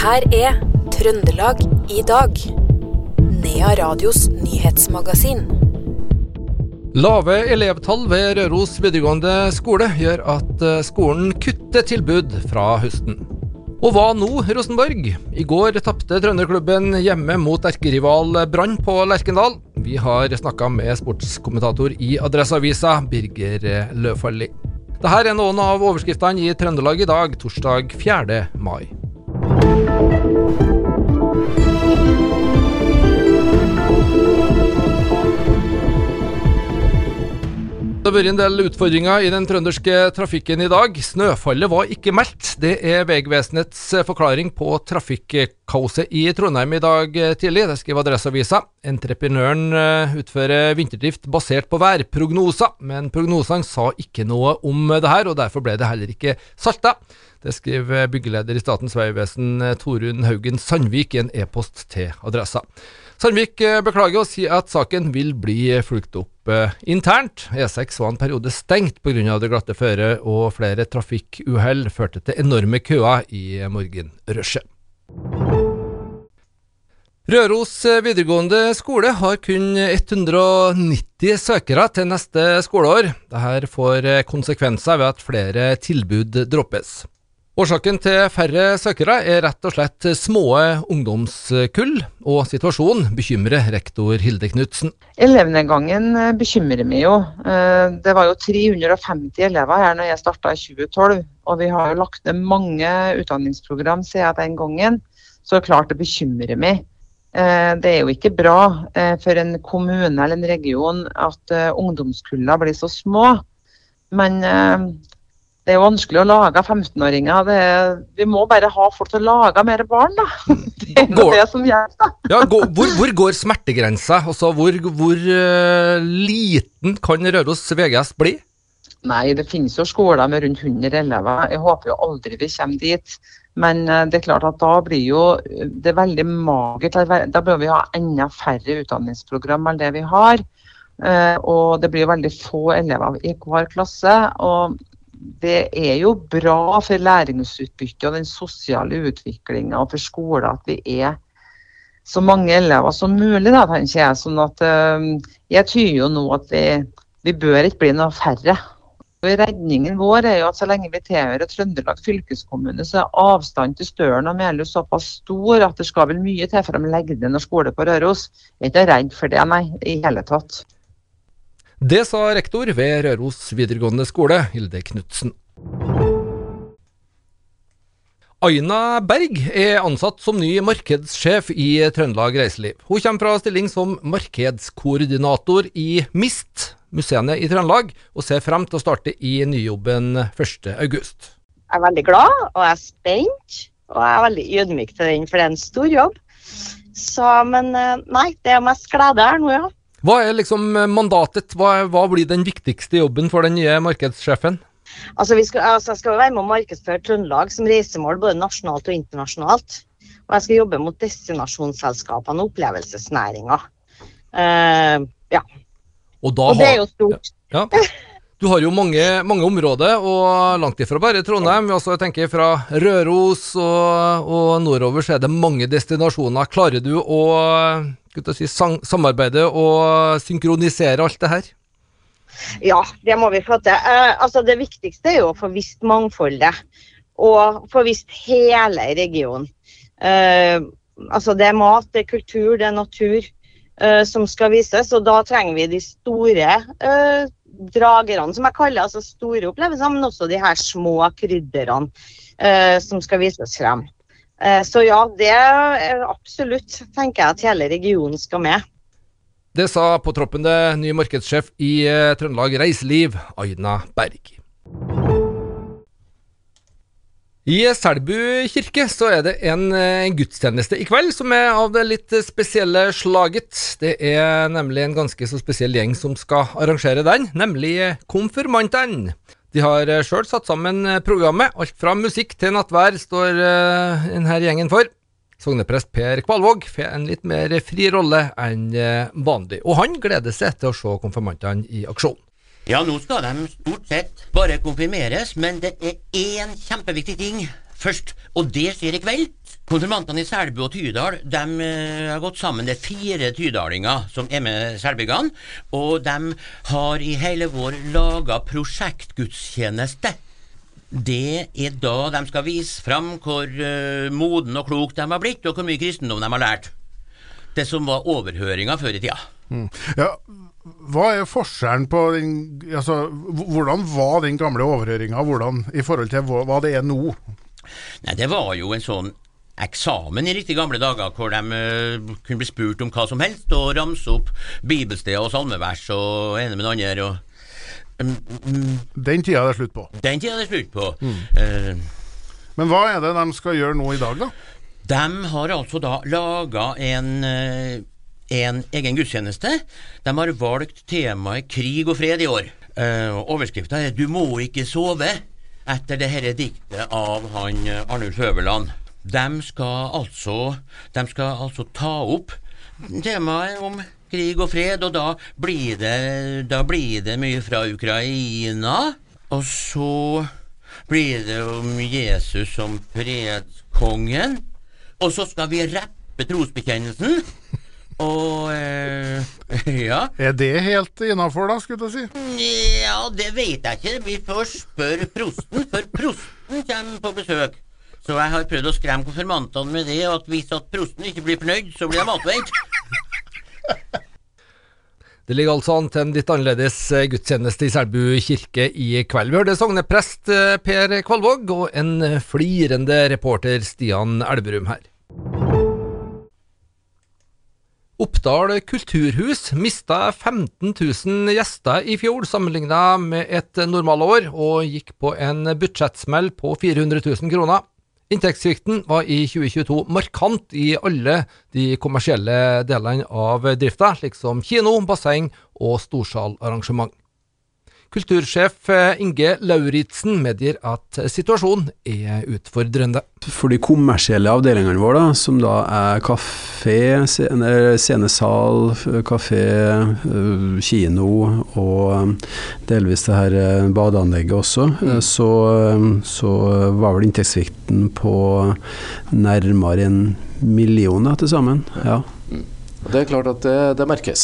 her er Trøndelag i dag. Nea Radios nyhetsmagasin. Lave elevtall ved Røros videregående skole gjør at eh, skolen kutter tilbud fra høsten. Og hva nå, Rosenborg? I går tapte Trønderklubben hjemme mot erkerival Brann på Lerkendal. Vi har snakka med sportskommentator i Adresseavisa, Birger Løfaldli. Dette er noen av overskriftene i Trøndelag i dag, torsdag 4. mai. Thank you. Det vært en del utfordringer i den trønderske trafikken i dag. Snøfallet var ikke meldt. Det er Vegvesenets forklaring på trafikkaoset i Trondheim i dag tidlig. Det skriver Adresseavisa. Entreprenøren eh, utfører vinterdrift basert på værprognoser, men prognosene sa ikke noe om det her, og derfor ble det heller ikke salta. Det skriver byggeleder i Statens vegvesen Torunn Haugen Sandvik i en e-post til adressa. Sandvik eh, beklager å si at saken vil bli fulgt opp eh, internt. E6 var en periode stengt pga. det glatte føret, og flere trafikkuhell førte til enorme køer i morgenrushet. Røros eh, videregående skole har kun 190 søkere til neste skoleår. Dette får konsekvenser ved at flere tilbud droppes. Årsaken til færre søkere er rett og slett små ungdomskull, og situasjonen bekymrer rektor Hilde Knutsen. Elevnedgangen eh, bekymrer meg jo. Eh, det var jo 350 elever her når jeg starta i 2012, og vi har jo lagt ned mange utdanningsprogram siden den gangen, så klart det bekymrer meg. Eh, det er jo ikke bra for en kommune eller en region at ungdomskullene blir så små. Men det er vanskelig å lage 15-åringer. Vi må bare ha folk til å lage mer barn, da. Det er går, det som gjør da. ja, går, hvor, hvor, går smertegrensa? Altså, hvor, hvor uh, liten kan Røros VGS bli? Nei, det finnes jo skoler med rundt 100 elever. Jeg håper jo aldri vi kommer dit. Men uh, det er klart at da blir jo det veldig magert. Da bør vi ha enda færre utdanningsprogram enn det vi har. Og det blir veldig få elever i hver klasse. og det er jo bra for læringsutbyttet og den sosiale utviklinga for skolen at vi er så mange elever som mulig, da, tenker jeg. Sånn at uh, jeg tyder jo nå at vi, vi bør ikke bli noe færre. Og redningen vår er jo at så lenge vi tilhører Trøndelag fylkeskommune, så er avstanden til Støren og Melhus såpass stor at det skal vel mye til for å legge ned skole på Røros. Jeg er ikke redd for det, nei, i hele tatt. Det sa rektor ved Røros videregående skole, Hilde Knutsen. Aina Berg er ansatt som ny markedssjef i Trøndelag Reiseliv. Hun kommer fra stilling som markedskoordinator i MIST, museene i Trøndelag, og ser frem til å starte i nyjobben 1.8. Jeg er veldig glad, og jeg er spent. Og jeg er veldig ydmyk til den, for det er en stor jobb. Så, men eh, nei, det er mest glede her nå, ja. Hva er liksom eh, mandatet? Hva, hva, blir den viktigste jobben for den nye markedssjefen? Altså, vi skal, altså, jeg skal være med å markedsføre Trøndelag som reisemål både nasjonalt og internasjonalt. Og jeg skal jobbe mot destinasjonsselskapene og opplevelsesnæringa. Uh, ja. Og, og, det er jo stort. Ja. ja. Du har jo mange, mange, områder, og langt ifra bare Trondheim. Vi også tenker Fra Røros og, og nordover så er det mange destinasjoner. Klarer du å si, samarbeide og synkronisere alt det her? Ja, det må vi få til. Eh, altså, det viktigste er jo å få visst mangfoldet. Og få visst hele regionen. Eh, altså, det er mat, det er kultur, det er natur eh, som skal vises. Og da trenger vi de store eh, dragerne, som jeg kaller altså store opplevelser, men også de her små krydderne eh, som skal vises frem. Eh, så ja, det er absolutt tenker jeg at hele regionen skal med. Det sa på troppen det nye markedssjef i eh, Trøndelag Reiseliv, Aina Berg. I Selbu kirke så er det en, en, eh, gudstjeneste i kveld som er av det litt spesielle slaget. Det er nemlig en ganske så spesiell gjeng som skal arrangere den, nemlig konfirmantene. De har eh, sjøl satt sammen eh, programmet. Alt fra musikk til nattvær står uh, denne gjengen for. Sogneprest Per Kvalvåg får en litt mer fri rolle enn vanlig, og han gleder seg til å se konfirmantene i aksjon. Ja, nå skal de stort sett bare konfirmeres, men det er én kjempeviktig ting først, og det skjer i kveld. Konfirmantene i Selbu og Tydal de eh, har gått sammen. Det er fire tydalinger som er med selbygene. Og de har i hele vår laga prosjektgudstjeneste. Det er da de skal vise fram hvor eh, moden og klok de har blitt, og hvor mye kristendom de har lært. Det som var overhøringa før i tida. Ja, hva er forskjellen på den altså, Hvordan var den gamle overhøringa i forhold til hva det er nå? Nei, det var jo en sånn eksamen i riktig gamle dager, hvor de uh, kunne bli spurt om hva som helst, og ramse opp bibelsteder og salmevers og ene med den andre. og um, mm, Den tida er det slutt på. Den tida er det slutt på. Eh, Men hva er det de skal gjøre nå i dag, da? De har altså da laga en, eh, en egen gudstjeneste. De har valgt temaet krig og fred i år. Uh, Overskrifta er 'Du må ikke sove', etter det dette diktet av han Arnulf Øverland. De skal altså De skal altså ta opp temaet om krig og fred, og da blir det, da blir det mye fra Ukraina. Og så blir det om Jesus som fredskongen. Og så skal vi rappe trosbekjennelsen. Og eh, ja. Er det helt innafor, da, skulle jeg si? Ja, det vet jeg ikke. Vi får spørre prosten, for prosten kommer på besøk. Så jeg har prøvd å skremme konfirmantene med det, og at hvis at prosten ikke blir fornøyd, så blir de matvendt. Det ligger altså an til en litt annerledes eh, gudstjeneste i Selbu kirke i kveld. Vi hørte sogneprest eh, Per Kvalvåg og en eh, flirende reporter Stian Elverum her. Oppdal kulturhus mista 15 000 gjester i fjor sammenligna med et normalår, og gikk på en budsjettsmell på 400 000 kroner. Inntektssvikten var i 2022 markant i alle de kommersielle delene av drifta, slik som kino, basseng og storsalarrangement. Kultursjef eh, Inge Lauritzen medgir at situasjonen er utfordrende. For de kommersielle avdelingene våre, da, som da er kafé, scene, scenesal, kafé, øh, kino og øh, delvis det her badeanlegget også, mm. så, så var vel inntektssvikten på nærmere en million da, til sammen. Ja. Det er klart at det, det merkes.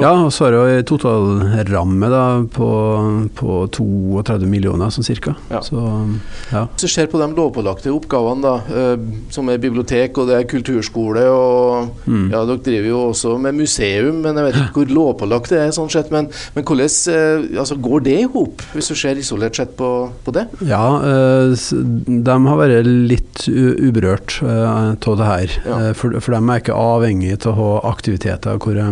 ja, og så har jo totalramme da, på, på 32 millioner, sånn cirka. Ja. Så, ja. Hvis du ser på de lovpålagte oppgavene, da, eh, som er bibliotek og det er kulturskole og Mm. Ja, dere driver jo også med museum, men jeg vet ikke hvor lovpålagt det er. sånn sett, Men, men hvordan eh, altså, går det i hop, hvis du ser isolert sett på, på det? Ja, eh, de har vært litt uberørt av det her. Ja. Eh, For, for de er ikke avhengig av å ha aktiviteter hvor de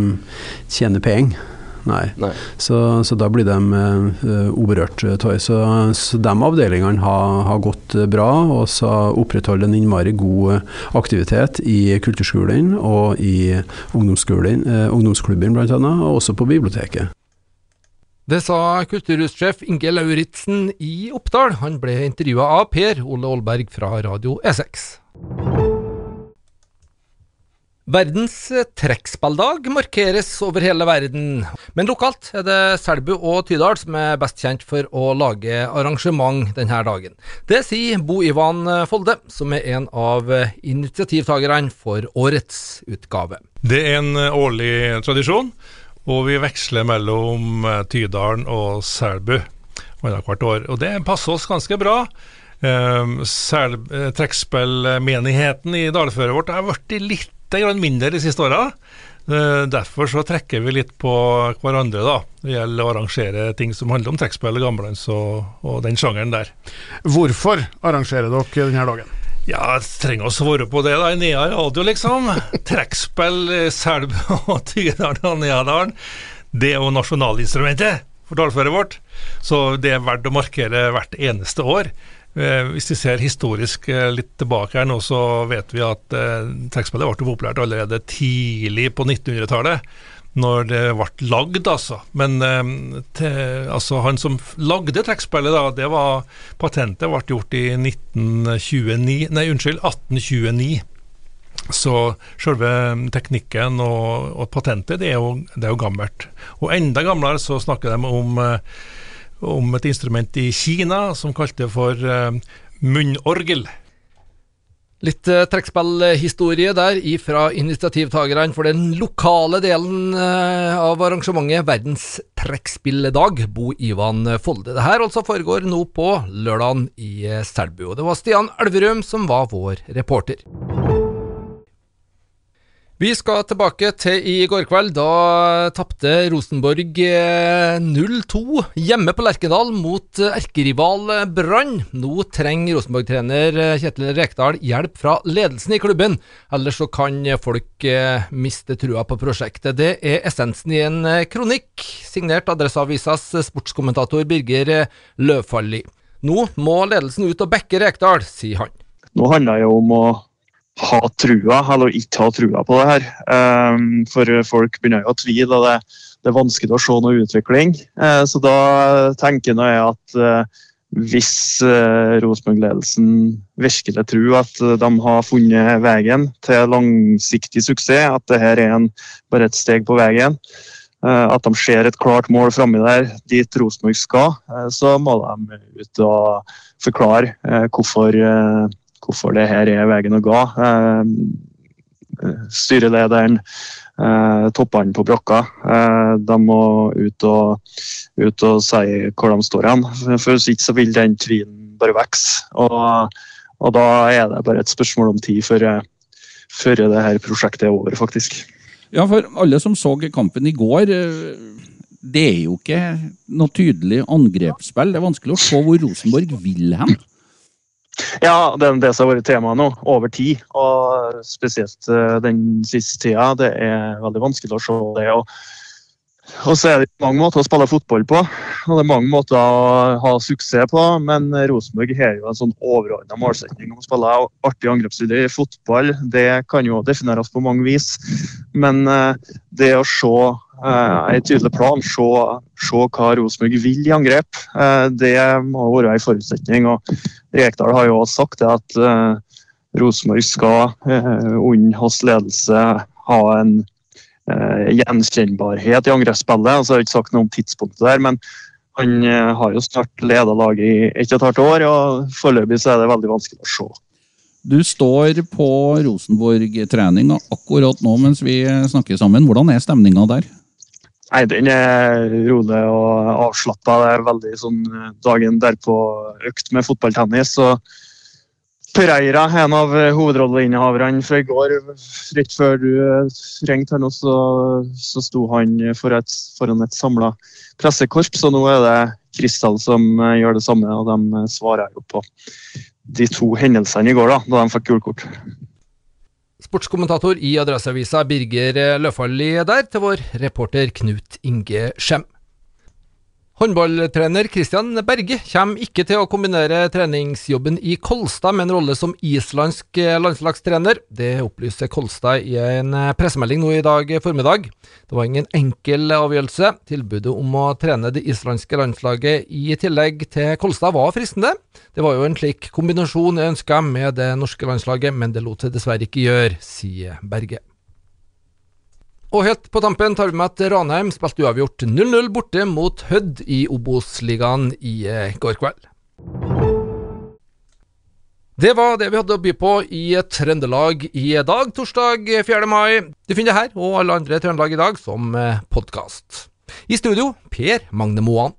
tjener penger. Nei. Nei. Så, så da blir de eh, uberørt av. Så, så de avdelingene har, har gått eh, bra, og så opprettholder en innmari god eh, aktivitet i kulturskolen og i ungdomsskolen, eh, ungdomsklubben bl.a., og også på biblioteket. Det sa kulturhussjef Inge Lauritzen i Oppdal. Han ble intervjua av Per Ole Aalberg fra Radio E6. Verdens trekkspilldag markeres over hele verden, men lokalt er det Selbu og Tydal som er best kjent for å lage arrangement denne dagen. Det sier Bo Ivan Folde, som er en av initiativtakerne for årets utgave. Det er en årlig tradisjon, og vi veksler mellom eh, Tydalen og Selbu annethvert år. Og det passer oss ganske bra. Eh, eh, Trekkspillmenigheten i dalføret vårt har blitt litt mindre de siste åra. Eh, Derfor så trekker vi litt på hverandre, da. Det gjelder å arrangere ting som handler om trekkspill, gammeldansk og, og den sjangeren der. Hvorfor arrangerer dere denne dagen? Ja, jeg trenger å svare på det da, i Nea radio, liksom. Trekkspill, eh, Selbu og Tydalen og Neadalen. Det er jo nasjonalinstrumentet for dalføret vårt, så det er verdt å markere hvert eneste år. Eh, hvis vi ser historisk eh, litt tilbake her nå, så vet vi at trekkspillet ble populært allerede tidlig på 1900-tallet. Når det ble lagd, altså. Men eh, til, altså, han som lagde trekkspillet, da, det var Patentet ble gjort i 1929 Nei, unnskyld, 1829. Så selve teknikken og, og patentet, det er, jo, det er jo gammelt. Og enda gamlere så snakker de om, eh, om et instrument i Kina som kalte for eh, munnorgel. Litt eh, trekkspillhistorie der ifra initiativtakerne for den lokale delen eh, av arrangementet Verdens trekkspilldag, Bo Ivan Folde. Det her altså foregår nå på lørdagen i Selbu. Og det var Stian Elverum som var vår reporter. Vi skal tilbake til i går kveld. Da tapte Rosenborg 0-2 hjemme på Lerkendal mot erkerival Brann. Nå trenger Rosenborg-trener Kjetil Rekdal hjelp fra ledelsen i klubben, ellers så kan folk miste trua på prosjektet. Det er essensen i en kronikk signert Adresseavisas sportskommentator Birger Løvfalli. Nå må ledelsen ut og backe Rekdal, sier han. Nå handler det jo om å ha trua eller ikke ha trua på det her. Um, for folk begynner jo å tvile, og det, det, er vanskelig å se noe utvikling. Uh, så da tenker jeg at uh, hvis uh, Rosenborg-ledelsen virkelig tror at de har funnet veien til langsiktig suksess, at dette er en, bare et steg på veien, at de ser et klart mål framme der, dit Rosenborg skal, så må de ut og forklare hvorfor hvorfor det her er veien å gå. Eh, styrelederen, eh, toppene på brakka, eh, de må ut og, ut og si hvor de står hen. For hvis ikke så vil den tvilen bare vokse. Og, og, da er det bare et spørsmål om tid før, før det her prosjektet er over, faktisk. Ja, for alle som så kampen i går det er jo ikke noe tydelig angrepsspill. Det er vanskelig å se hvor Rosenborg vil hen. Ja, det det som har vært temaet nå, over tid. Og spesielt eh, den siste tida. Det er veldig vanskelig å se det. Og, og så er det mange måter å spille fotball på, og det er mange måter å ha suksess på. Men Rosenborg har jo en sånn overordna målsetning om å spille artig angrepsstudie i fotball. Det kan jo defineres på mange vis, men eh, det å se en tydelig plan, se, se hva Rosenborg vil i angrep. Uh, det må være en forutsetning. og Rekdal har jo også sagt at uh, Rosenborg skal under hans ledelse ha en gjenkjennbarhet i angrepsspillet. Altså, jeg har ikke sagt noe om tidspunktet der, men han har jo snart leda laget i ett og et halvt år, og foreløpig er det veldig vanskelig å se. Du står på Rosenborg-trening akkurat nå mens vi snakker sammen. Hvordan er stemninga der? Nei, Den er rolig og avslappa. Det er veldig sånn eh, dagen derpå økt med fotballtennis. så Pereira, en av hovedrolleinnehaverne fra i går, rett før du eh, ringte her nå, så, så sto han for et, foran et samla pressekorps. Så nå er det Kristal som eh, gjør det samme, og de svarer jo på de to hendelsene i går, da, da de fikk gult kort. Sportskommentator i Adresseavisa Birger Løfaldli der, til vår reporter Knut Inge Skjem. Håndballtrener Christian Berge kommer ikke til å kombinere treningsjobben i Kolstad med en rolle som islandsk landslagstrener. Det opplyser Kolstad i en pressemelding nå i dag formiddag. Det var ingen enkel avgjørelse. Tilbudet om å trene det islandske landslaget i tillegg til Kolstad var fristende. Det var jo en slik kombinasjon jeg ønska med det norske landslaget, men det lot seg dessverre ikke gjøre, sier Berge. Og helt på tampen tar vi med at Ranheim spilte uavgjort 0-0 borte mot Hødd i Obos-ligaen i eh, går kveld. Det var det vi hadde å by på i Trøndelag i dag, torsdag 4. mai. Du finner det her og alle andre Trøndelag i dag som eh, podkast. I studio, Per Magne Moan.